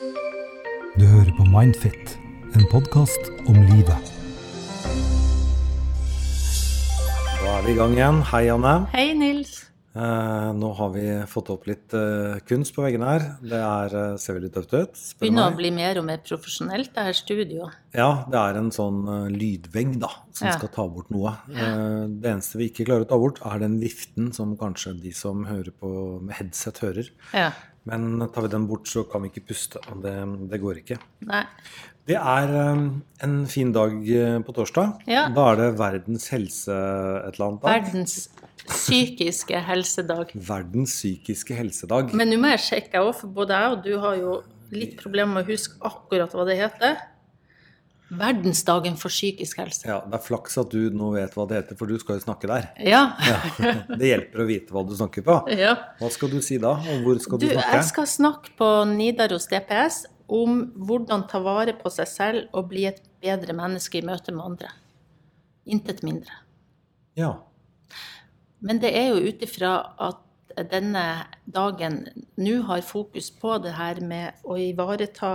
Du hører på Mindfit, en podkast om livet. Da er vi i gang igjen. Hei, Anne. Hei, Nils. Eh, nå har vi fått opp litt eh, kunst på veggene her. Det er, eh, ser veldig tøft ut. Begynner å bli mer og mer profesjonelt, det her studioet. Ja, det er en sånn eh, lydvegg da, som Ja. skal ta bort noe. Det eneste vi ikke klarer å ta bort, er den viften som kanskje de som hører på med headset, hører. Ja. Men tar vi den bort, så kan vi ikke puste. og Det, det går ikke. Nei. Det er eh, en fin dag eh, på torsdag. Ja. Da er det verdens helse et eller annet dag. Verdens psykiske helsedag. Verdens psykiske helsedag. Men nå må jeg sjekke òg, for både jeg og du har jo litt problemer med å huske akkurat hva det heter. Verdensdagen for psykisk helse. Ja, Det er flaks at du nå vet hva det heter, for du skal jo snakke der. Ja. Ja, Det hjelper å vite hva du snakker på. ja. Hva skal du si da, og hvor skal Du, du jeg skal snakke på Nidaros DPS om hvordan ta vare på seg selv og bli et bedre menneske i møte med andre. Intet mindre. Ja. Men det er jo ut ifra at denne dagen nå har fokus på det her med å ivareta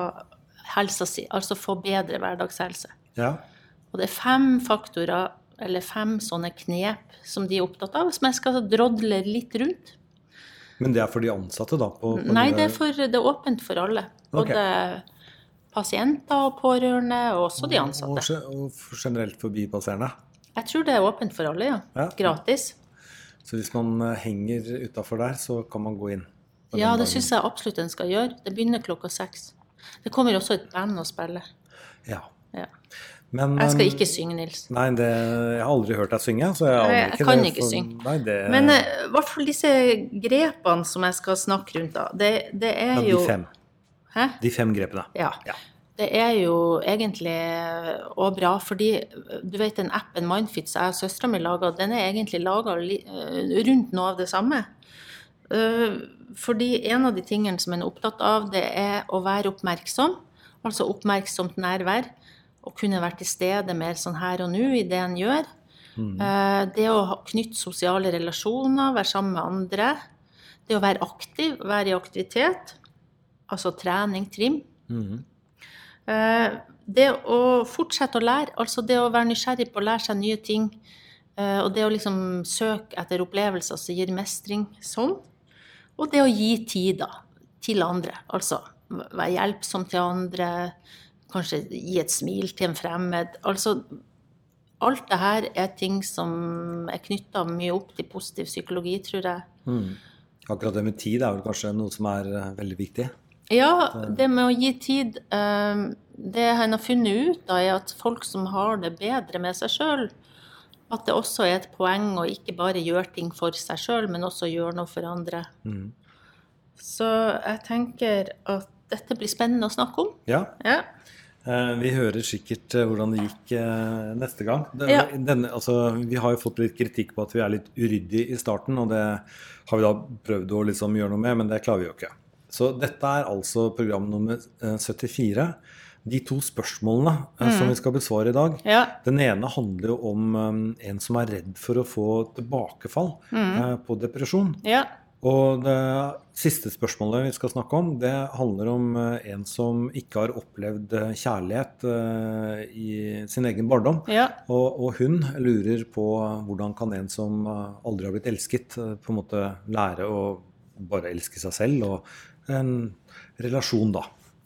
helsa si, altså få bedre hverdagshelse. ja. Og det er fem faktorer, eller fem sånne knep, som de er opptatt av, som jeg skal drodle litt rundt. Men det er for de ansatte, da? På, på Nei, det- er, for, det er åpent for alle. Både Både pasienter og pårørende, og også de ansatte. Og, og generelt forbipasserende. Jeg tror det er åpent for alle, ja. Ja. Gratis. Så hvis man eh, henger utafor der, så kan man gå inn. Ja, det syns jeg absolutt en skal gjøre. Det begynner klokka seks. Det kommer også et band og spiller. Ja. Ja. Men, Jeg skal eh, ikke synge, Nils. Nei, det, jeg har aldri hørt deg synge, så jeg Nei, jeg ikke kan det. ikke for- synge. Nei, det, Men i uh, hvert fall disse grepene som jeg skal snakke rundt, da, det, det er ja, jo de fem. Hæ? De fem grepene. Ja. Ja. Det er jo egentlig òg bra, fordi du vet den appen Mindfit som jeg og søstera mi laga, den er egentlig laga rundt noe av det samme. Eh, Fordi en av de tingene som en er opptatt av, det er å være oppmerksom. Altså oppmerksomt nærvær. Å kunne være til stede mer sånn her og nå i det en gjør. Mm. Det å knytte sosiale relasjoner, være sammen med andre. Det å være aktiv, være i aktivitet. Altså trening, trim. Eh, Det å fortsette å lære, altså det å være nysgjerrig på å lære seg nye ting, eh, og det å liksom søke etter opplevelser som gir mestring sånn, og det å gi tid da, til andre, altså være hjelpsom til andre, kanskje gi et smil til en fremmed, altså alt det her er ting som er knyttet mye opp til positiv psykologi, tror jeg. Mm. Akkurat det med tid er vel kanskje noe som er eh, veldig viktig. Ja, det med å gi tid eh, Det en har funnet ut, da, er at folk som har det bedre med seg sjøl, at det også er et poeng å ikke bare gjøre ting for seg sjøl, men også gjøre noe for andre. Mm. Så jeg tenker at dette blir spennende å snakke om. Ja, Ja. Eh, Vi hører sikkert eh, hvordan det gikk eh, neste gang. Ja. denne, altså, vi har jo fått litt kritikk på at vi er litt uryddige i starten, og det har vi da prøvd å liksom gjøre noe med, men det klarer vi jo ikke. Så dette er altså program nummer eh, 74. De to spørsmålene mm. som vi skal besvare i dag. ja. Den ene handler jo om en som er redd for å få tilbakefall mm. på depresjon. Ja. Og det siste spørsmålet vi skal snakke om, det handler om eh, en som ikke har opplevd eh, kjærlighet eh, i sin egen barndom. Ja. Og, og hun lurer på hvordan kan en som aldri har blitt elsket, på en måte lære å bare elske seg selv, og en relasjon, da.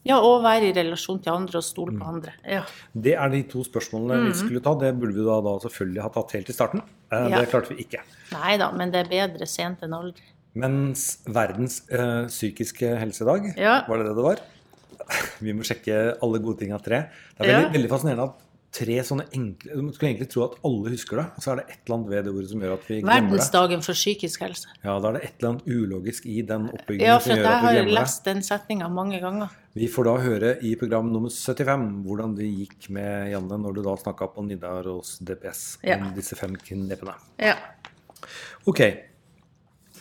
ja, og være i relasjon til andre og stole på andre. Ja. Det er de to spørsmålene vi skulle ta. Det burde vi da, da selvfølgelig ha tatt helt i starten. Eh, Ja. Det klarte vi ikke. Nei da, men det er bedre sent enn aldri. Mens verdens eh, psykiske helsedag, Ja. var det det det var? Vi må sjekke alle gode ting av tre. Det er veldig, Ja. veldig fascinerende at tre sånne enkle Du skulle egentlig tro at alle husker det, og så er det et eller annet ved det ordet som gjør at vi glemmer det. Verdensdagen for psykisk helse. Ja, da er det et eller annet ulogisk i den oppbyggingen Ja, som gjør at gjør glemmer at vi for glemmer det. lest den setninga mange ganger. Vi får da høre i program nummer 75 hvordan det gikk med Janne når du da snakka på Nidaros DPS Ja. disse fem knepene. Ja. Ok,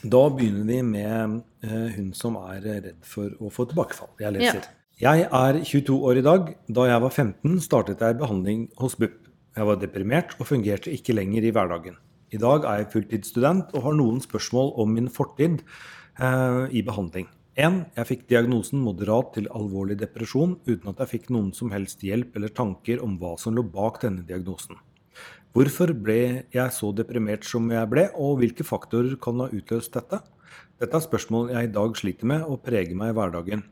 da begynner vi med eh, hun som er redd for å få tilbakefall. Jeg leser. Jeg er 22 år i dag. Da jeg var 15 startet jeg behandling hos BUP. Jeg var deprimert og fungerte ikke lenger i hverdagen. I dag er jeg fulltidsstudent og har noen spørsmål om min fortid eh, i behandling. 1. Jeg fikk diagnosen moderat til alvorlig depresjon uten at jeg fikk noen som helst hjelp eller tanker om hva som lå bak denne diagnosen. Hvorfor ble jeg så deprimert som jeg ble, og hvilke faktorer kan ha utløst dette? Dette er spørsmål jeg i dag sliter med og preger meg i hverdagen.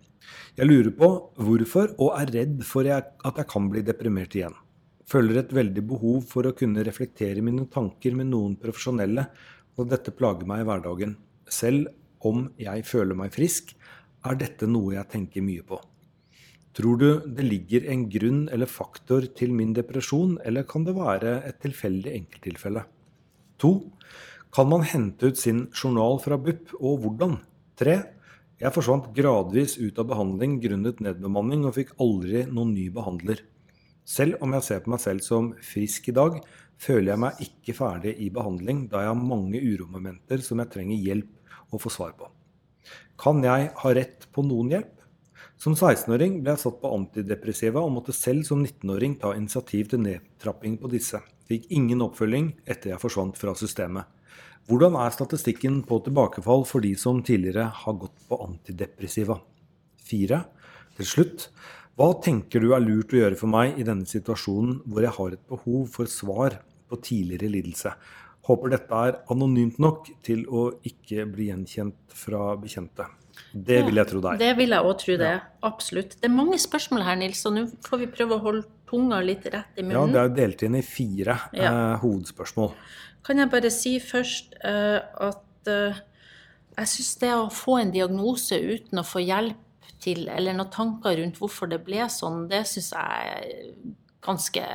Jeg lurer på hvorfor, og er redd for at jeg kan bli deprimert igjen. Føler et veldig behov for å kunne reflektere mine tanker med noen profesjonelle, og dette plager meg i hverdagen. Selv om jeg føler meg frisk, er dette noe jeg tenker mye på. Tror du det ligger en grunn eller faktor til min depresjon, eller kan det være et tilfeldig enkelttilfelle? 2. Kan man hente ut sin journal fra BUP, og hvordan? 3. Jeg forsvant gradvis ut av behandling grunnet nedbemanning og fikk aldri noen ny behandler. Selv om jeg ser på meg selv som frisk i dag, føler jeg meg ikke ferdig i behandling, da jeg har mange uromomenter som jeg trenger hjelp å få svar på. Kan jeg ha rett på noen hjelp? Som 16-åring ble jeg satt på antidepressiva og måtte selv som 19-åring ta initiativ til nedtrapping på disse. Fikk ingen oppfølging etter jeg forsvant fra systemet. Hvordan er statistikken på tilbakefall for de som tidligere har gått på antidepressiva? 4. Til slutt, hva tenker du er lurt å gjøre for meg i denne situasjonen hvor jeg har et behov for svar på tidligere lidelse? Håper dette er anonymt nok til å ikke bli gjenkjent fra bekjente. Det vil jeg tro er. Det vil jeg òg tro det. Absolutt. Det er mange spørsmål her, Nils, og nå får vi prøve å holde tunga litt rett i munnen. Ja, det er delt inn i fire ja. eh, hovedspørsmål. Kan jeg bare si først eh, at eh, jeg syns det å få en diagnose uten å få hjelp til, eller noen tanker rundt hvorfor det ble sånn, det syns jeg er ganske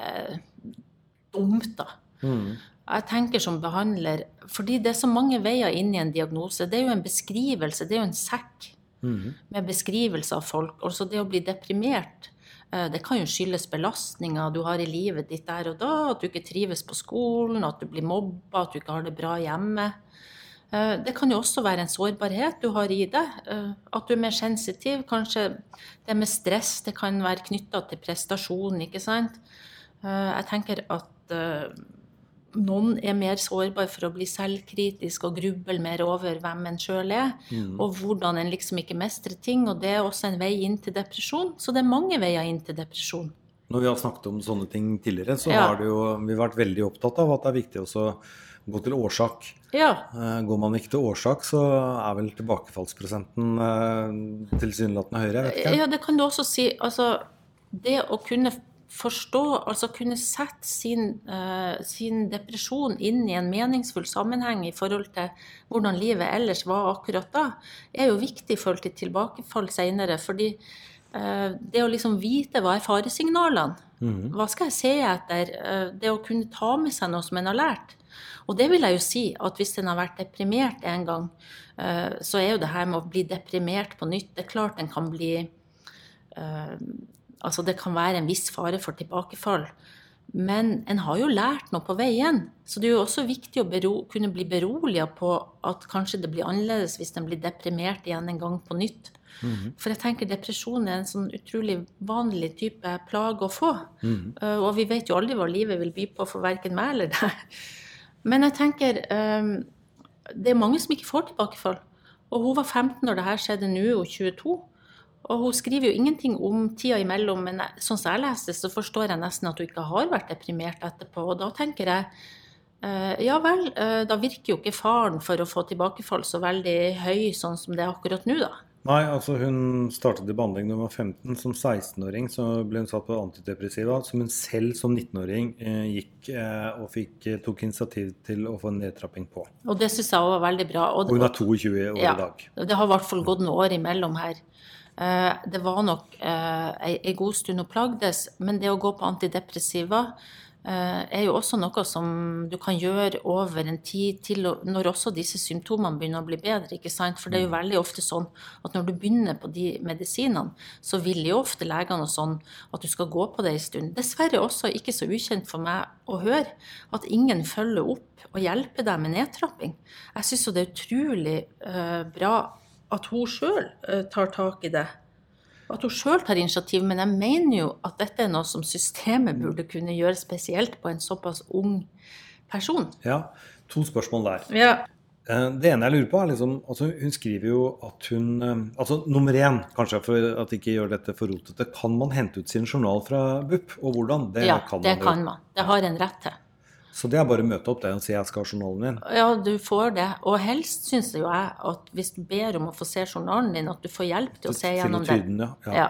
dumt, da. Mm jeg tenker som behandler Fordi det er så mange veier inn i en diagnose. Det er jo en beskrivelse, det er jo en sekk mm. med beskrivelse av folk. Altså det å bli deprimert, eh, det kan jo skyldes belastninger du har i livet ditt der og da. At du ikke trives på skolen, at du blir mobba, at du ikke har det bra hjemme. Eh, det kan jo også være en sårbarhet du har i deg. Eh, at du er mer sensitiv. Kanskje det med stress det kan være knytta til prestasjon, ikke sant. Jeg tenker at noen er mer sårbare for å bli selvkritisk og gruble mer over hvem en sjøl er, mm. og hvordan en liksom ikke mestrer ting. Og det er også en vei inn til depresjon. Så det er mange veier inn til depresjon. Når vi har snakket om sånne ting tidligere, så ja. har det jo, vi vært veldig opptatt av at det er viktig også å gå til årsak. Ja. Eh, går man ikke til årsak, så er vel tilbakefallsprosenten eh, tilsynelatende høyere? Jeg vet ikke. Ja, det kan du også si. Altså, det å kunne forstå, altså kunne sette sin, uh, sin, depresjon inn i en meningsfull sammenheng i forhold til hvordan livet ellers var akkurat da, er jo viktig i forhold til tilbakefall senere. Fordi uh, det å liksom vite hva er faresignalene, mm. hva skal jeg se etter, uh, det å kunne ta med seg noe som en har lært. Og det vil jeg jo si, at hvis en har vært deprimert en gang, så er jo det her med å bli deprimert på nytt Det er klart en kan bli Altså det kan være en viss fare for tilbakefall. Men en har jo lært noe på veien. Så det er jo også viktig å bero, kunne bli beroliga på at kanskje det blir annerledes hvis en blir deprimert igjen en gang på nytt. Mm -hmm. For jeg tenker depresjon er en sånn utrolig vanlig type plage å få. Mm -hmm. uh, og vi vet jo aldri hva livet vil by på for verken meg eller deg. Men jeg tenker um, det er mange som ikke får tilbakefall. Og hun var 15 når det her skjedde, nå er hun 22. Og hun skriver jo ingenting om tida imellom, men sånn som jeg leser, så forstår jeg nesten at hun ikke har vært deprimert etterpå. Og da tenker jeg uh, ja vel, uh, da virker jo ikke faren for å få tilbakefall så veldig høy sånn som det er akkurat nå, da. Nei, altså hun startet i behandling da hun var 15. Som 16-åring så ble hun satt på antidepressiva, som hun selv som 19-åring eh, gikk eh, og fikk, eh, tok initiativ til å få en nedtrapping på. Og det syns jeg òg var veldig bra. Og, og hun er 22 år ja, i dag. Det har i hvert fall gått noen år imellom her. Eh, det var nok en ei god stund hun plagdes, men det å gå på antidepressiva eh, er jo også noe som du kan gjøre over en tid til når også disse symptomene begynner å bli bedre. ikke sant? For det er jo mm. veldig ofte sånn at når du begynner på de medisinene, så vil jo ofte legene og sånn at du skal gå på det en stund. Dessverre også ikke så ukjent for meg å høre at ingen følger opp og hjelper deg med nedtrapping. Jeg syns jo det er utrolig bra at hun sjøl eh, tar tak i det. At hun sjøl tar initiativ. Men jeg mener jo at dette er noe som systemet burde kunne gjøre spesielt på en såpass ung person. Ja, to spørsmål der. Ja. Eh, Det ene jeg lurer på, er liksom altså Hun skriver jo at hun eh, Altså nummer én, kanskje for at ikke gjør dette for rotete, kan man hente ut sin journal fra BUP? Og hvordan? Det Ja, kan det man kan man. Det har en rett til. Så det er bare å møte opp det og si jeg skal ha journalen min. Ja, du får det. Og helst syns jeg at hvis du ber om å få se journalen din, at du får hjelp til å se gjennom den. ja. ja. Ja.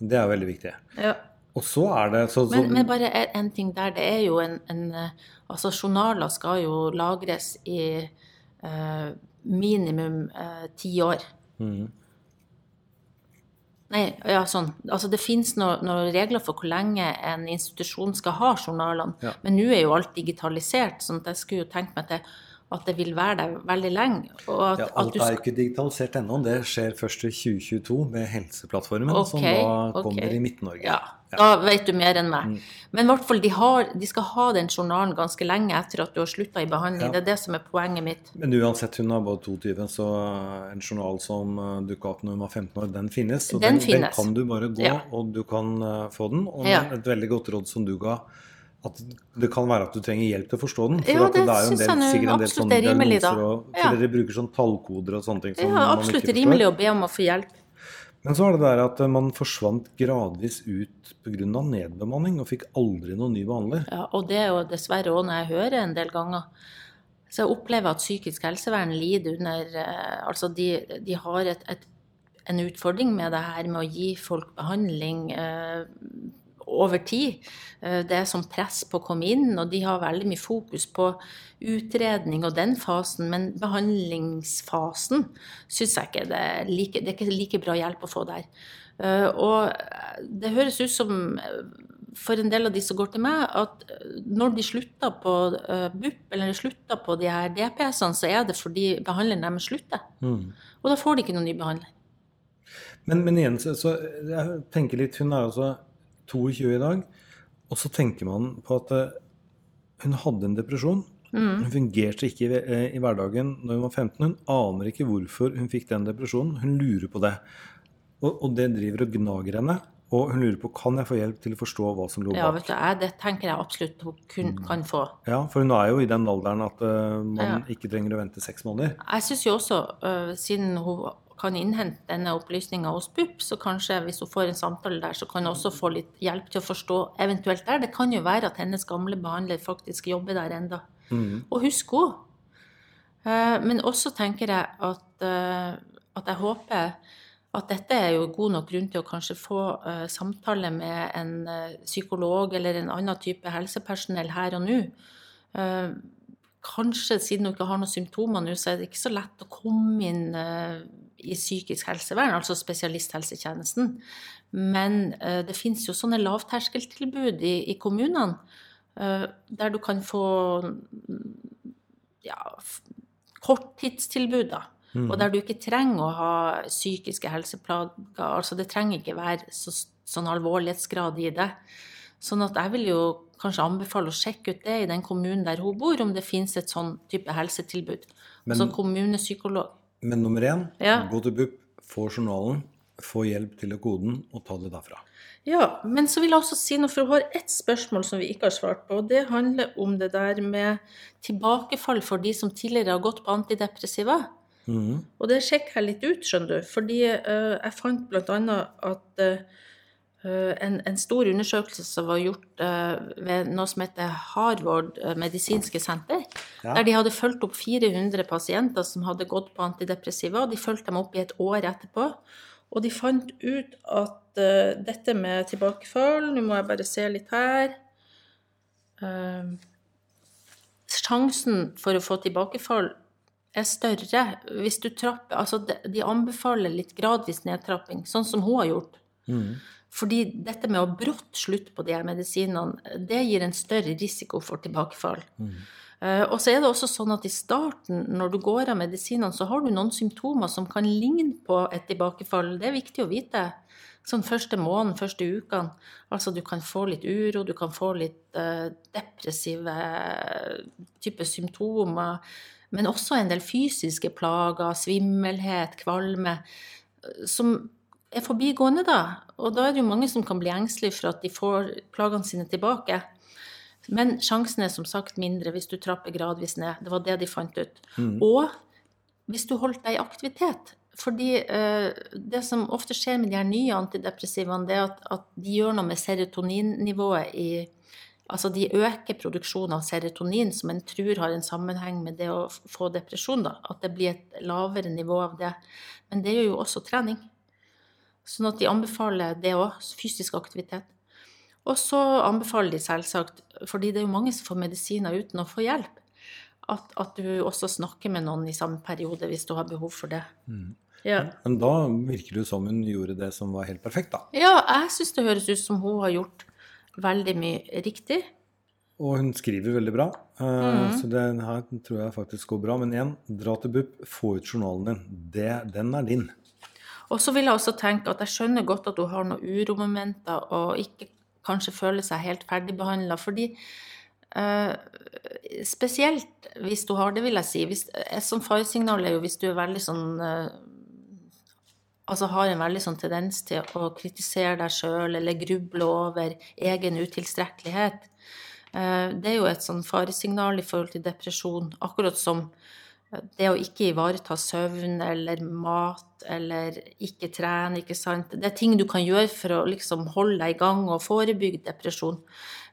Det er veldig viktig. ja. Og så er det så, så, Men, men bare en- ting der. Det er jo en, en Altså, journaler skal jo lagres i eh, minimum eh, ti år. Mhm. Nei, ja, sånn. Altså, det finnes noen noen regler for hvor lenge en institusjon skal ha journalene. Ja. Men nå er jo alt digitalisert, sånn at jeg skulle jo tenkt meg til at det vil være der veldig lenge. Og at, ja, alt du er jo ikke digitalisert ennå. Det skjer først i 2022 med Helseplattformen, som Ok, da kommer kommer i Midt-Norge. Ja, da vet du mer enn meg. Mm. Men i hvert fall, de, har, de skal ha den journalen ganske lenge etter at du har slutta i behandling. Ja. Det er det som er poenget mitt. Men uansett, hun har bare 22, så en journal som uh, dukka opp når hun var 15 år, den finnes. Så Den den, finnes. kan du bare gå, Ja. og du kan eh, få den. Og Ja. et veldig godt råd som du ga, at det kan være at du trenger hjelp til å forstå den. For Ja, det det er jo en del, jeg sikkert en del sånne er diagnoser og Ja. For dere bruker sånn tallkoder og sånne ting som Ja, absolutt rimelig å be om å få hjelp. Men så er det der at man forsvant gradvis ut pga. nedbemanning, og fikk aldri noen ny behandler. Ja, og det er jo dessverre òg når jeg hører en del ganger. Så jeg opplever at psykisk helsevern lider under eh, Altså, de, de har et, et, en utfordring med det her med å gi folk behandling eh, over tid. Eh, det er sånn press på å komme inn, og de har veldig mye fokus på utredning og den fasen, men behandlingsfasen syns jeg ikke det er like, det er ikke like bra hjelp å få der. Eh, Og det høres ut som eh, for en del av de som går til meg, at eh, når de slutter på eh, BUP, eller slutter på de her DPS-ene, så er det fordi behandleren deres slutter. Mm. Og da får de ikke noen ny behandler. Men, men igjen, så, så jeg tenker litt Hun er altså 22 i dag, og så tenker man på at eh, hun hadde en depresjon. Mm. Hun fungerte ikke i, eh, i hverdagen når hun var 15. Hun aner ikke hvorfor hun fikk den depresjonen. Hun lurer på det. Og, og det driver og gnager henne. Og hun lurer på kan jeg få hjelp til å forstå hva som lå Ja, bak. vet du, jeg, det tenker jeg absolutt hun kun, kan få. Ja, For hun er jo i den alderen at uh, man Ja. ikke trenger å vente seks måneder. Jeg syns jo også, uh, siden hun kan innhente denne opplysninga hos BUP, så kanskje hvis hun får en samtale der, så kan hun også få litt hjelp til å forstå eventuelt der. Det kan jo være at hennes gamle behandler faktisk jobber der enda. Mm. Og husk henne. Eh, Men også tenker jeg at, eh, at jeg håper at dette er jo god nok grunn til å kanskje få eh, samtale med en psykolog eller en annen type helsepersonell her og nå. Kanskje siden hun ikke har noen symptomer nå, så er det ikke så lett å komme inn i psykisk helsevern, altså spesialisthelsetjenesten. Men eh, det finnes jo sånne lavterskeltilbud i, i kommunene, eh, der du kan få ja, korttidstilbud, da. Og der du ikke trenger å ha psykiske helseplager. Altså det trenger ikke være så, sånn alvorlighetsgrad i det. Sånn at jeg vil jo kanskje anbefale å sjekke ut det i den kommunen der hun bor, om det finnes et sånn type helsetilbud. Men- altså kommunepsykolog. Men nummer én, Ja. gå til BUP, få journalen, få hjelp til å kode den, og ta det derfra. Ja, men så vil jeg også si noe, for hun har ett spørsmål som vi ikke har svart på, og det handler om det der med tilbakefall for de som tidligere har gått på antidepressiva. Mm. Og det sjekker jeg litt ut, skjønner du. Fordi uh, jeg fant bl.a. at eh, en, en stor undersøkelse som var gjort eh, ved noe som heter Harvard eh, medisinske senter, Ja. der de hadde fulgt opp 400 pasienter som hadde gått på antidepressiva. De fulgte dem opp i et år etterpå. Og de fant ut at uh, dette med tilbakefall Nå må jeg bare se litt her. Uh, sjansen for å få tilbakefall er større hvis du trapper Altså, de, anbefaler litt gradvis nedtrapping, sånn som hun har gjort. Mhm. Fordi dette med å brått slutte på de her medisinene, det gir en større risiko for tilbakefall. Eh, og så er det også sånn at i starten, når du går av medisinene, så har du noen symptomer som kan ligne på et tilbakefall. Det er viktig å vite. Sånn første måneden, første ukene. Altså du kan få litt uro, du kan få litt uh, depressive type symptomer. Men også en del fysiske plager, svimmelhet, kvalme, eh, som er forbigående, da. Og da er det jo mange som kan bli engstelige for at de får plagene sine tilbake. Men sjansen er som sagt mindre hvis du trapper gradvis ned. Det var det de fant ut. Og hvis du holdt deg i aktivitet. Fordi eh, det som ofte skjer med de her nye antidepressivene, det er at, at de gjør noe med serotoninnivået i Altså de øker produksjonen av serotonin, som en tror har en sammenheng med det å få depresjon. da, At det blir et lavere nivå av det. Men det gjør jo også trening. Sånn at de anbefaler det òg, fysisk aktivitet. Og så anbefaler de selvsagt, fordi det er jo mange som får medisiner uten å få hjelp, at, at du også snakker med noen i samme periode hvis du har behov for det. Ja. Men da virker det jo som hun gjorde det som var helt perfekt, da. ja, jeg syns det høres ut som hun har gjort veldig mye riktig. Og hun skriver veldig bra, Mhm. så det her tror jeg faktisk går bra. Men igjen, dra til BUP, få ut journalen din. Det, den er din. Og så vil jeg også tenke at jeg skjønner godt at hun har noen uromomenter og ikke kanskje føler seg helt ferdigbehandla. Fordi eh, spesielt hvis du har det, vil jeg si. Hvis, et sånt faresignal er jo hvis du er veldig sånn eh, Altså har en veldig sånn tendens til å kritisere deg sjøl eller gruble over egen utilstrekkelighet. Eh, det er jo et sånn faresignal i forhold til depresjon. Akkurat som det å ikke ivareta søvn eller mat eller ikke trene, ikke sant. Det er ting du kan gjøre for å liksom holde deg i gang og forebygge depresjon.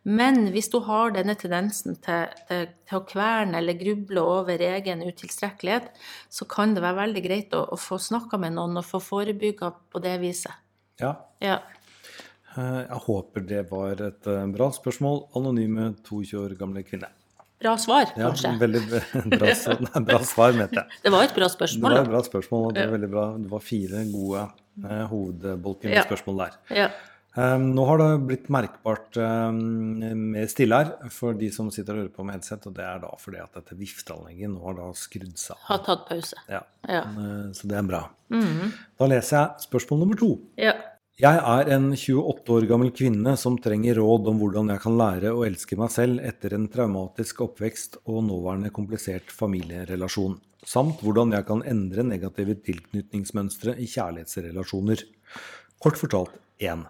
Men hvis du har denne tendensen til, til, til å kverne eller gruble over egen utilstrekkelighet, så kan det være veldig greit å, å få snakka med noen og få forebygga på det viset. Ja. Ja. eh, Jeg håper det var et eh, bra spørsmål. Anonyme 22 år gamle kvinne. Bra svar, Ja, kanskje. veldig bra, nei, bra svar, mente jeg. Det var et bra spørsmål. Det var et bra spørsmål, og det var veldig bra. Det var fire gode eh, hovedbolker med Ja. spørsmål der. Ja. Um, nå har det blitt merkbart um, mer stille her for de som sitter og hører på med headset, og det er da fordi at dette vifteanlegget nå har da skrudd seg av. Har tatt pause. Ja, Ja. eh, så det er bra. Mhm. Da leser jeg spørsmål nummer to. ja. Jeg er en 28 år gammel kvinne som trenger råd om hvordan jeg kan lære å elske meg selv etter en traumatisk oppvekst og nåværende komplisert familierelasjon, samt hvordan jeg kan endre negative tilknytningsmønstre i kjærlighetsrelasjoner. Kort fortalt 1.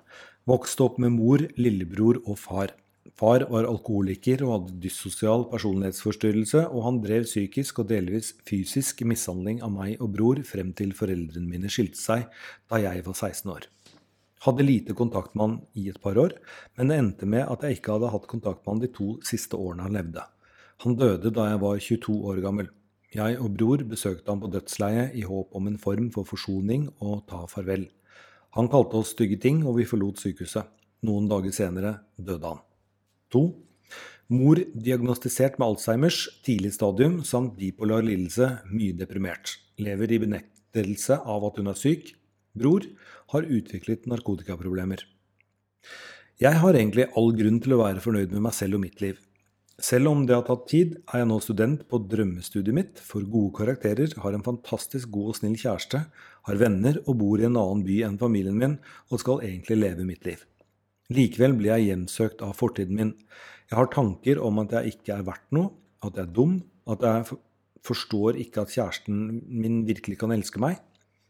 Vokste opp med mor, lillebror og far. Far var alkoholiker og hadde dyssosial personlighetsforstyrrelse, og han drev psykisk og delvis fysisk mishandling av meg og bror frem til foreldrene mine skilte seg da jeg var 16 år. Hadde lite kontakt med han i et par år, men det endte med at jeg ikke hadde hatt kontakt med han de to siste årene han levde. Han døde da jeg var 22 år gammel. Jeg og bror besøkte han på dødsleiet i håp om en form for forsoning og ta farvel. Han kalte oss stygge ting, og vi forlot sykehuset. Noen dager senere døde han. 2. Mor diagnostisert med Alzheimers, tidlig stadium samt bipolar lidelse, mye deprimert. Lever i benektelse av at hun er syk. Bror har utviklet narkotikaproblemer. Jeg har egentlig all grunn til å være fornøyd med meg selv og mitt liv. Selv om det har tatt tid, er jeg nå student på drømmestudiet mitt, får gode karakterer, har en fantastisk god og snill kjæreste, har venner og bor i en annen by enn familien min, og skal egentlig leve mitt liv. Likevel blir jeg hjemsøkt av fortiden min. Jeg har tanker om at jeg ikke er verdt noe, at jeg er dum, at jeg forstår ikke at kjæresten min virkelig kan elske meg.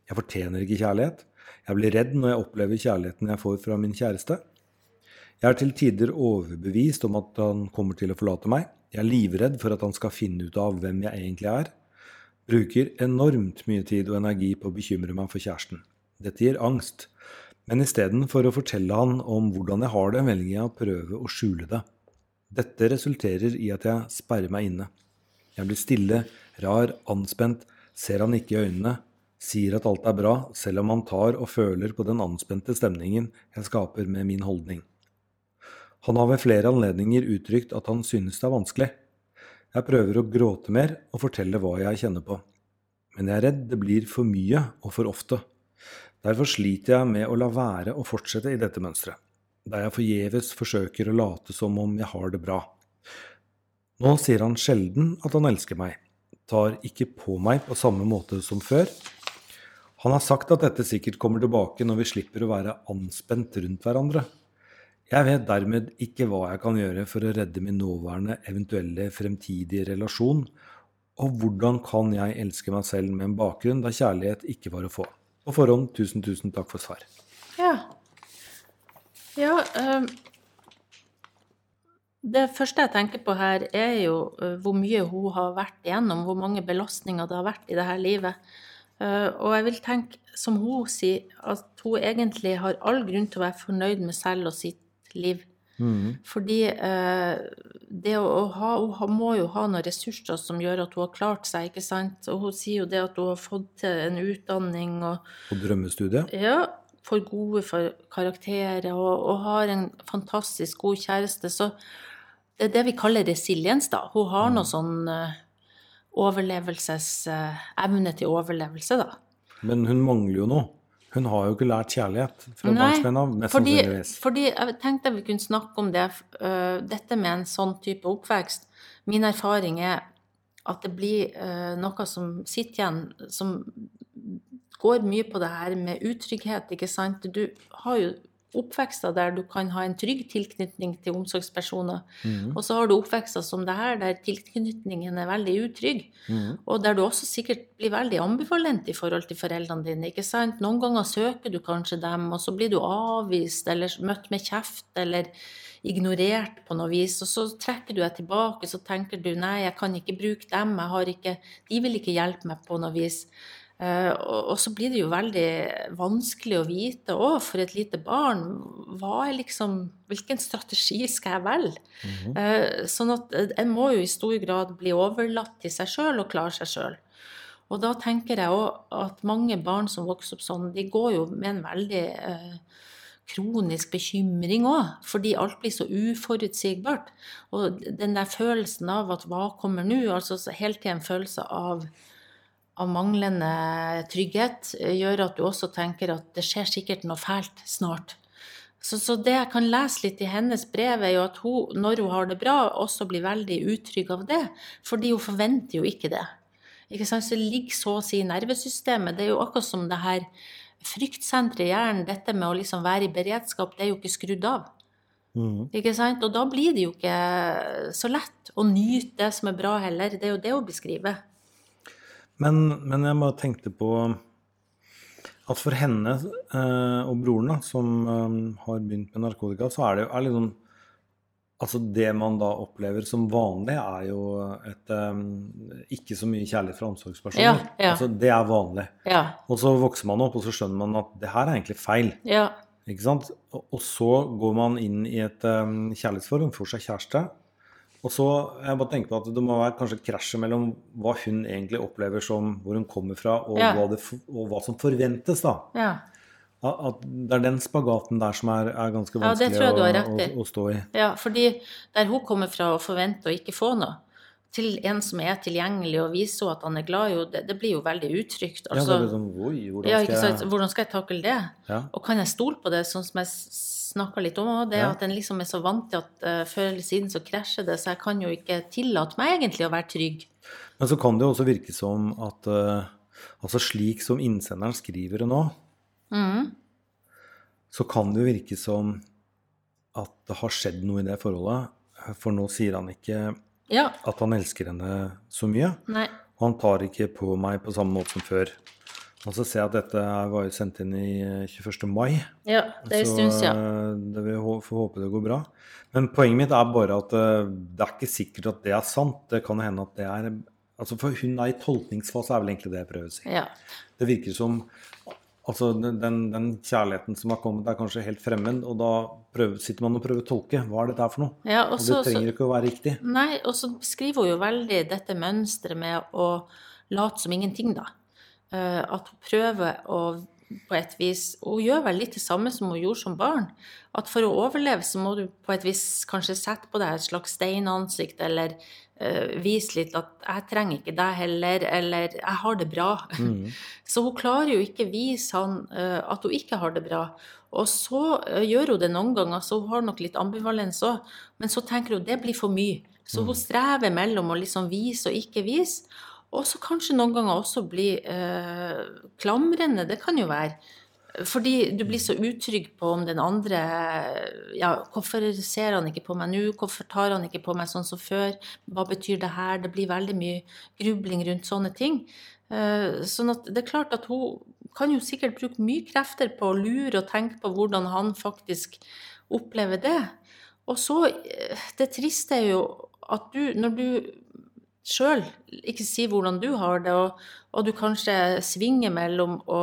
Jeg fortjener ikke kjærlighet. Jeg blir redd når jeg opplever kjærligheten jeg får fra min kjæreste. Jeg er til tider overbevist om at han kommer til å forlate meg. Jeg er livredd for at han skal finne ut av hvem jeg egentlig er. Bruker enormt mye tid og energi på å bekymre meg for kjæresten. Dette gir angst. Men istedenfor å fortelle han om hvordan jeg har det, velger jeg å prøve å skjule det. Dette resulterer i at jeg sperrer meg inne. Jeg blir stille, rar, anspent, ser han ikke i øynene, sier at alt er bra, selv om han tar og føler på den anspente stemningen jeg skaper med min holdning. Han har ved flere anledninger uttrykt at han synes det er vanskelig. Jeg prøver å gråte mer og fortelle hva jeg kjenner på. Men jeg er redd det blir for mye og for ofte. Derfor sliter jeg med å la være å fortsette i dette mønsteret, der jeg forgjeves forsøker å late som om jeg har det bra. Nå sier han sjelden at han elsker meg, tar ikke på meg på samme måte som før. Han har sagt at dette sikkert kommer tilbake når vi slipper å være anspent rundt hverandre. Jeg vet dermed ikke hva jeg kan gjøre for å redde min nåværende eventuelle fremtidige relasjon, og hvordan kan jeg elske meg selv med en bakgrunn der kjærlighet ikke var å få. På forhånd, tusen, tusen takk for svar. Ja. Ja, ehm, Det første jeg tenker på her, er jo eh, hvor mye hun har vært igjennom, hvor mange belastninger det har vært i dette livet. Eh, Og jeg vil tenke, som hun sier, at hun egentlig har all grunn til å være fornøyd med selv og sitt liv. Fordi eh, det å, ha, hun må jo ha noen ressurser som gjør at hun har klart seg, ikke sant. Og hun sier jo det at hun har fått til en utdanning og På drømmestudiet. ja, får gode for karakterer og, og har en fantastisk god kjæreste. Så det er det vi kaller resiliens, da. Hun har noe sånn eh, overlevelses... evne til overlevelse, da. Men hun mangler jo noe. Hun har jo ikke lært kjærlighet fra barnsben av, fordi, fordi jeg tenkte vi kunne snakke om det, uh, dette med en sånn type oppvekst. Min erfaring er at det blir uh, noe som sitter igjen, som går mye på det her med utrygghet, ikke sant. Du har jo oppvekster der du kan ha en trygg tilknytning til omsorgspersoner. Og så har du oppvekster som det her, der tilknytningen er veldig utrygg. Og der du også sikkert blir veldig ambivalent i forhold til foreldrene dine. ikke sant? Noen ganger søker du kanskje dem, og så blir du avvist eller møtt med kjeft eller ignorert på noe vis. Og så trekker du deg tilbake, så tenker du nei, jeg kan ikke bruke dem, jeg har ikke, de vil ikke hjelpe meg på noe vis. Eh, og, så blir det jo veldig vanskelig å vite òg, for et lite barn, hva er liksom Hvilken strategi skal jeg velge? Eh, sånn at eh, en må jo i stor grad bli overlatt til seg sjøl og klare seg sjøl. Og da tenker jeg òg at mange barn som vokser opp sånn, de går jo med en veldig kronisk bekymring òg, fordi alt blir så uforutsigbart. Og den der følelsen av at hva kommer nå, altså helt hele tiden en følelse av av manglende trygghet eh, gjør at du også tenker at det skjer sikkert noe fælt snart. Så, så det jeg kan lese litt i hennes brev, er jo at hun, når hun har det bra, også blir veldig utrygg av det. Fordi hun forventer jo ikke det. Ikke sant? Så det ligger så å si i nervesystemet. Det er jo akkurat som det her fryktsenteret i hjernen, dette med å liksom være i beredskap, det er jo ikke skrudd av. Ikke sant? Og da blir det jo ikke så lett å nyte det som er bra heller. Det er jo det hun beskriver. Men, men jeg bare tenkte på at for henne eh, og broren, da, som eh, har begynt med narkotika, så er det jo er sånn Altså det man da opplever som vanlig, er jo et eh, ikke så mye kjærlighet fra omsorgspersoner. Ja, ja. Altså det er vanlig. Ja. Og så vokser man opp, og så skjønner man at det her er egentlig feil. Ja. Ikke sant? Og og så går man inn i et um, kjærlighetsforhold, får seg kjæreste. Og så jeg bare tenker på at det må være kanskje krasjet mellom hva hun egentlig opplever som hvor hun kommer fra, og, Ja. hva, det, og hva som forventes. da. ja. At at det er den spagaten der som er, er ganske vanskelig har å, å, å stå i. Ja, fordi der hun kommer fra å forvente å ikke få noe, til en som er tilgjengelig og viser at han er glad, jo, det, det blir jo veldig utrygt. Ja, det blir er liksom, Oi, hvordan ja, skal jeg Hvordan skal jeg takle det? Ja. Og kan jeg stole på det, sånn som jeg snakka litt om òg, det Ja. at en liksom er så vant til at uh, før eller siden så krasjer det, så jeg kan jo ikke tillate meg egentlig å være trygg. Men så kan det jo også virke som at uh, altså slik som innsenderen skriver det nå, mm. så kan det jo virke som at det har skjedd noe i det forholdet. For nå sier han ikke Ja. at han elsker henne så mye. Nei. Og han tar ikke på meg på samme måte som før. Og så ser jeg at dette var jo sendt inn i eh, 21. mai. Ja, det er en stund siden. Så vi får håpe det går bra. Men poenget mitt er bare at eh, det er ikke sikkert at det er sant. Det kan hende at det er Altså For hun er i tolkningsfase, er vel egentlig det jeg prøver å si. Ja. Det virker som Altså den, den, kjærligheten som har kommet, er kanskje helt fremmed, og da prøver, sitter man og prøver å tolke. Hva er dette her for noe? ja Og og det trenger ikke å være riktig. Nei, og så beskriver hun jo veldig dette mønsteret med å late som ingenting, da. Eh, at hun prøver å på et vis hun gjør vel litt det samme som hun gjorde som barn. At for å overleve så må du på et vis kanskje sette på deg et slags steinansikt, eller uh, vise litt at 'jeg trenger ikke deg heller', eller 'jeg har det bra'. Så hun klarer jo ikke vise han uh, at hun ikke har det bra. Og så uh, gjør hun det noen ganger, så hun har nok litt ambivalens òg. Men så tenker hun det blir for mye. Så hun strever mellom å liksom vise og ikke vise. Og så kanskje noen ganger også bli eh, klamrende. Det kan jo være. Fordi du blir så utrygg på om den andre Ja, hvorfor ser han ikke på meg nå? Hvorfor tar han ikke på meg sånn som før? Hva betyr det her? Det blir veldig mye grubling rundt sånne ting. Eh, Sånn at det er klart at hun kan jo sikkert bruke mye krefter på å lure og tenke på hvordan han faktisk opplever det. og så eh, Det triste er jo at du, når du sjøl ikke si hvordan du har det, og, og du kanskje svinger mellom å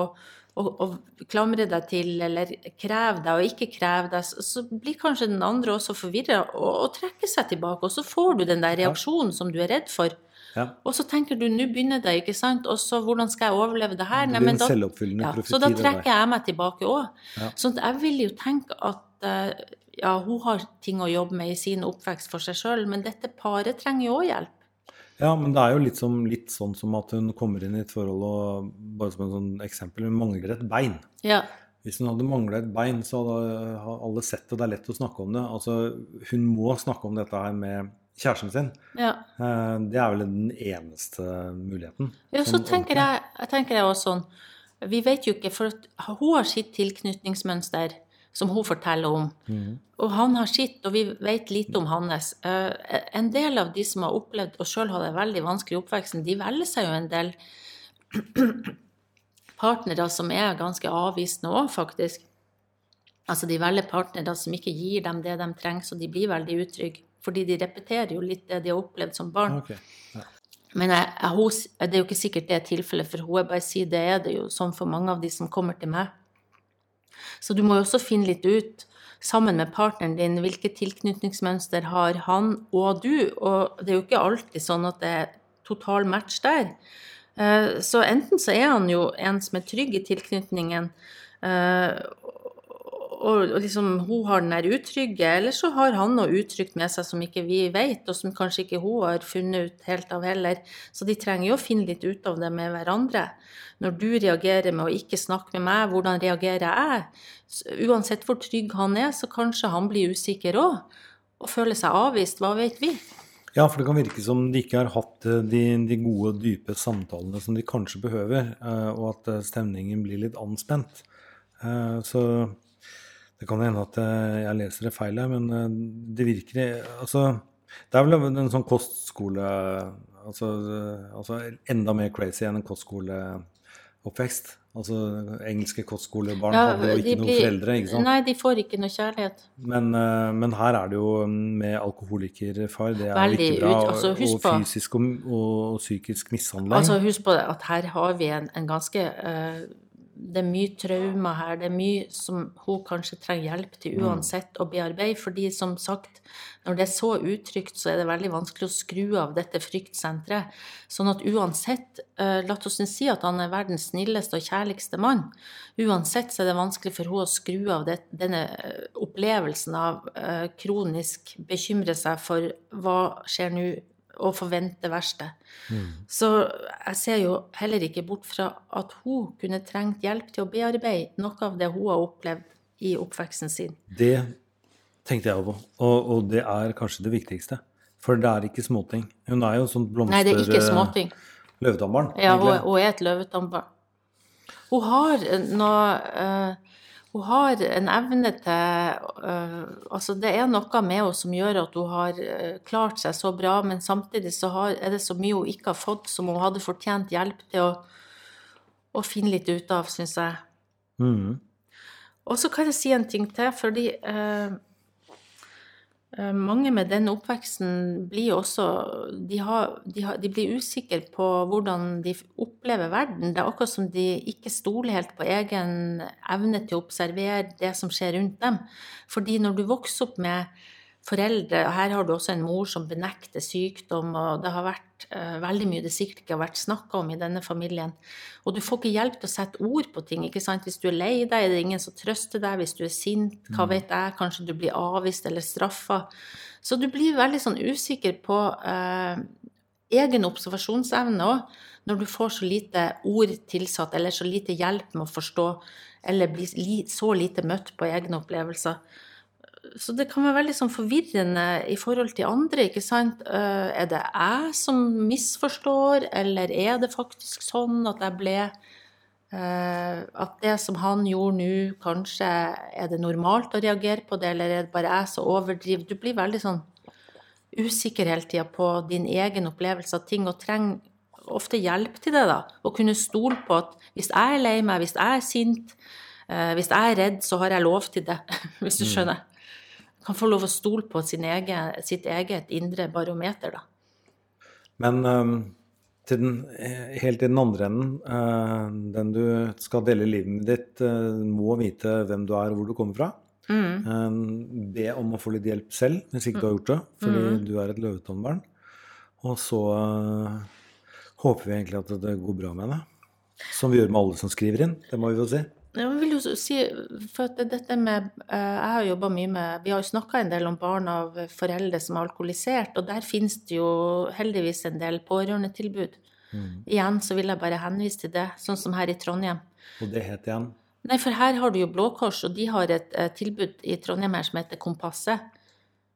klamre deg til, eller kreve deg og ikke kreve deg, så, så blir kanskje den andre også forvirra og, og, trekker seg tilbake. Og så får du den der reaksjonen som du er redd for. Ja. Og så tenker du nå begynner det, ikke sant, og så hvordan skal jeg overleve det her? Det Nei, en da, ja, så da trekker jeg meg tilbake òg. Ja. Så jeg vil jo tenke at eh, ja, hun har ting å jobbe med i sin oppvekst for seg sjøl, men dette paret trenger jo òg hjelp. Ja, men det er jo litt, som, litt sånn som at hun kommer inn i et forhold og bare som et sånn eksempel, hun mangler et bein. Ja. Hvis hun hadde mangla et bein, så hadde alle sett det, det er lett å snakke om det. Altså, hun må snakke om dette her med kjæresten sin. ja. Eh, Det er vel den eneste muligheten. Ja, så tenker jeg, jeg tenker jeg også sånn Vi vet jo ikke, for hun har sitt tilknytningsmønster som hun forteller om. Mm. Og han har sitt, og vi vet lite om hans. Eh, en del av de som har opplevd og sjøl har det veldig vanskelig i oppveksten, de velger seg jo en del partnere som er ganske avvisende òg, faktisk. Altså de velger partnere som ikke gir dem det de trenger, så de blir veldig utrygge. Fordi de repeterer jo litt det de har opplevd som barn. Okay. Ja. Men jeg, jeg, hun, det er jo ikke sikkert det er tilfellet for henne. Jeg bare sier det er det jo sånn for mange av de som kommer til meg. Så du må jo også finne litt ut, sammen med partneren din, hvilke tilknytningsmønster har han og du. Og det er jo ikke alltid sånn at det er total match der. Eh, Så enten så er han jo en som er trygg i tilknytningen, eh, og og liksom hun har den der utrygge, eller så har han noe utrygt med seg som ikke vi vet, og som kanskje ikke hun har funnet ut helt av heller. Så de trenger jo å finne litt ut av det med hverandre. Når du reagerer med å ikke snakke med meg, hvordan reagerer jeg? Uansett hvor trygg han er, så kanskje han blir usikker òg, og føler seg avvist. Hva vet vi? Ja, for det kan virke som de ikke har hatt eh, de, de gode, dype samtalene som de kanskje behøver, eh, og at eh, stemningen blir litt anspent. Så det kan hende at eh, jeg leser det feil her, men eh, det virker Altså, det er vel en sånn kostskole Altså, altså enda mer crazy enn en kostskoleoppvekst. Altså engelske kostskolebarn hadde jo ikke noen foreldre, ikke sant? Nei, de får ikke noe kjærlighet. Men, eh, men her er det jo med alkoholikerfar, det er Veldig ikke bra. ut- altså, og, på- fysisk og, og psykisk mishandling. Altså, husk på det, at her har vi en, en ganske eh, Det er mye traumer her. Det er mye som hun kanskje trenger hjelp til uansett å bearbeide. Fordi som sagt, når det er så utrygt, så er det veldig vanskelig å skru av dette fryktsenteret. Sånn at uansett, eh, la oss si at han er verdens snilleste og kjærligste mann, uansett så er det vanskelig for henne å skru av det, denne eh, opplevelsen av eh, kronisk bekymre seg for hva skjer nå, og forvente verste. Så jeg ser jo heller ikke bort fra at hun kunne trengt hjelp til å bearbeide noe av det hun har opplevd i oppveksten sin. Det tenkte jeg over, og, og det er kanskje det viktigste. For det er ikke småting. Hun er jo sånn blomster... Nei, det er ikke småting. Løvetambarn, Ja, hun, hun er et løvetambarn. Hun har noe eh, Hun har en evne til eh, Altså, det er noe med henne som gjør at hun har eh, klart seg så bra, men samtidig så har, er det så mye hun ikke har fått, som hun hadde fortjent hjelp til å, å finne litt ut av, syns jeg. Mm. Og så kan jeg si en ting til, fordi eh, mange med den oppveksten blir også de, har, de, har, de blir usikre på hvordan de opplever verden. Det er akkurat som de ikke stoler helt på egen evne til å observere det som skjer rundt dem. Fordi når du vokser opp med foreldre, her har du også en mor som benekter sykdom, og det har vært uh, veldig mye det sikkert ikke har vært snakka om i denne familien. Og du får ikke hjelp til å sette ord på ting. ikke sant? Hvis du er lei deg, er det ingen som trøster deg. Hvis du er sint, hva vet jeg, kanskje du blir avvist eller straffa. Så du blir veldig sånn usikker på uh, egen observasjonsevne òg, når du får så lite ord tilsatt, eller så lite hjelp med å forstå, eller blir li, så lite møtt på egne opplevelser. Så det kan være veldig sånn forvirrende i forhold til andre, ikke sant. Eh, Er det jeg som misforstår, eller er det faktisk sånn at jeg ble eh, At det som han gjorde nå, kanskje er det normalt å reagere på det, eller er det bare jeg som overdriver? Du blir veldig sånn usikker hele tida på din egen opplevelse av ting, og trenger ofte hjelp til det, da. Å kunne stole på at hvis jeg er lei meg, hvis jeg er sint, eh, hvis jeg er redd, så har jeg lov til det, hvis du skjønner. Kan få lov å stole på sin egen, sitt eget indre barometer, da. Men um, til den, eh, helt i den andre enden, uh, den du skal dele livet ditt, uh, må vite hvem du er og hvor du kommer fra. Mm. Um, be om å få litt hjelp selv, hvis ikke du har gjort det, fordi Mm. du er et løvetannbarn. Og så uh, håper vi egentlig at det går bra med henne. Som vi gjør med alle som skriver inn. Det må vi jo si. Jeg vil jo si, for at dette med, eh, Jeg har jobba mye med Vi har jo snakka en del om barn av foreldre som er alkoholisert, og der finnes det jo heldigvis en del pårørendetilbud. Igjen så vil jeg bare henvise til det, sånn som her i Trondheim. Og det het igjen Nei, for her har du jo Blå Kors, og de har et eh, tilbud i Trondheim her som heter Kompasset.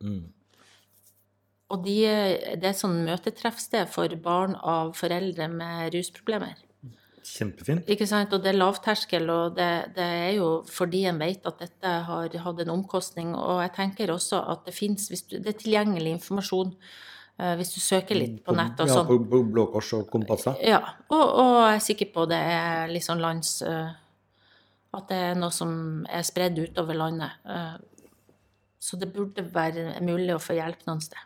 mm. Og de, det er et sånn møtetreffsted for barn av foreldre med rusproblemer. Kjempefint. Ikke sant? Og det er lavterskel, og det, det er jo fordi en vet at dette har hatt en omkostning. Og jeg tenker også at det fins Det er tilgjengelig informasjon eh, hvis du søker litt på nett og ja, sånn. på, på Blå Kors og Kompasset. Ja, og, og jeg er sikker på det er litt sånn lands eh, At det er noe som er spredd utover landet. Eh, Så det burde være mulig å få hjelp noen sted.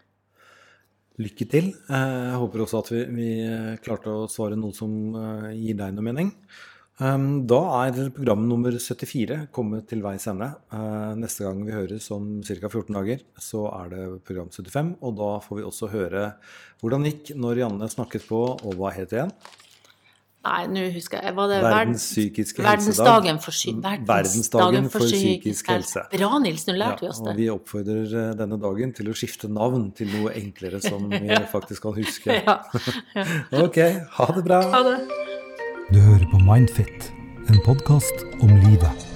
Lykke til. Eh, Jeg håper også at vi, vi eh, klarte å svare noe som eh, gir deg noe mening. Um, Da er program nummer 74 kommet til veis ende. Neste gang vi høres om ca. 14 dager, så er det program 75. Og da får vi også høre hvordan det gikk når Janne snakket på, og hva het det igjen? Nei, nå husker jeg Var det Verdens psykiske verdensdagen helsedag. for, Verdensdagen verdensdagen for psykisk helse. Bra, Nils. Nå lærte vi oss oss og det. vi oppfordrer eh, denne dagen til å skifte navn til noe enklere som vi faktisk kan huske. Ja. ja. Ok, ha det bra. Ha det. Du hører på Mindfit, en podkast om livet.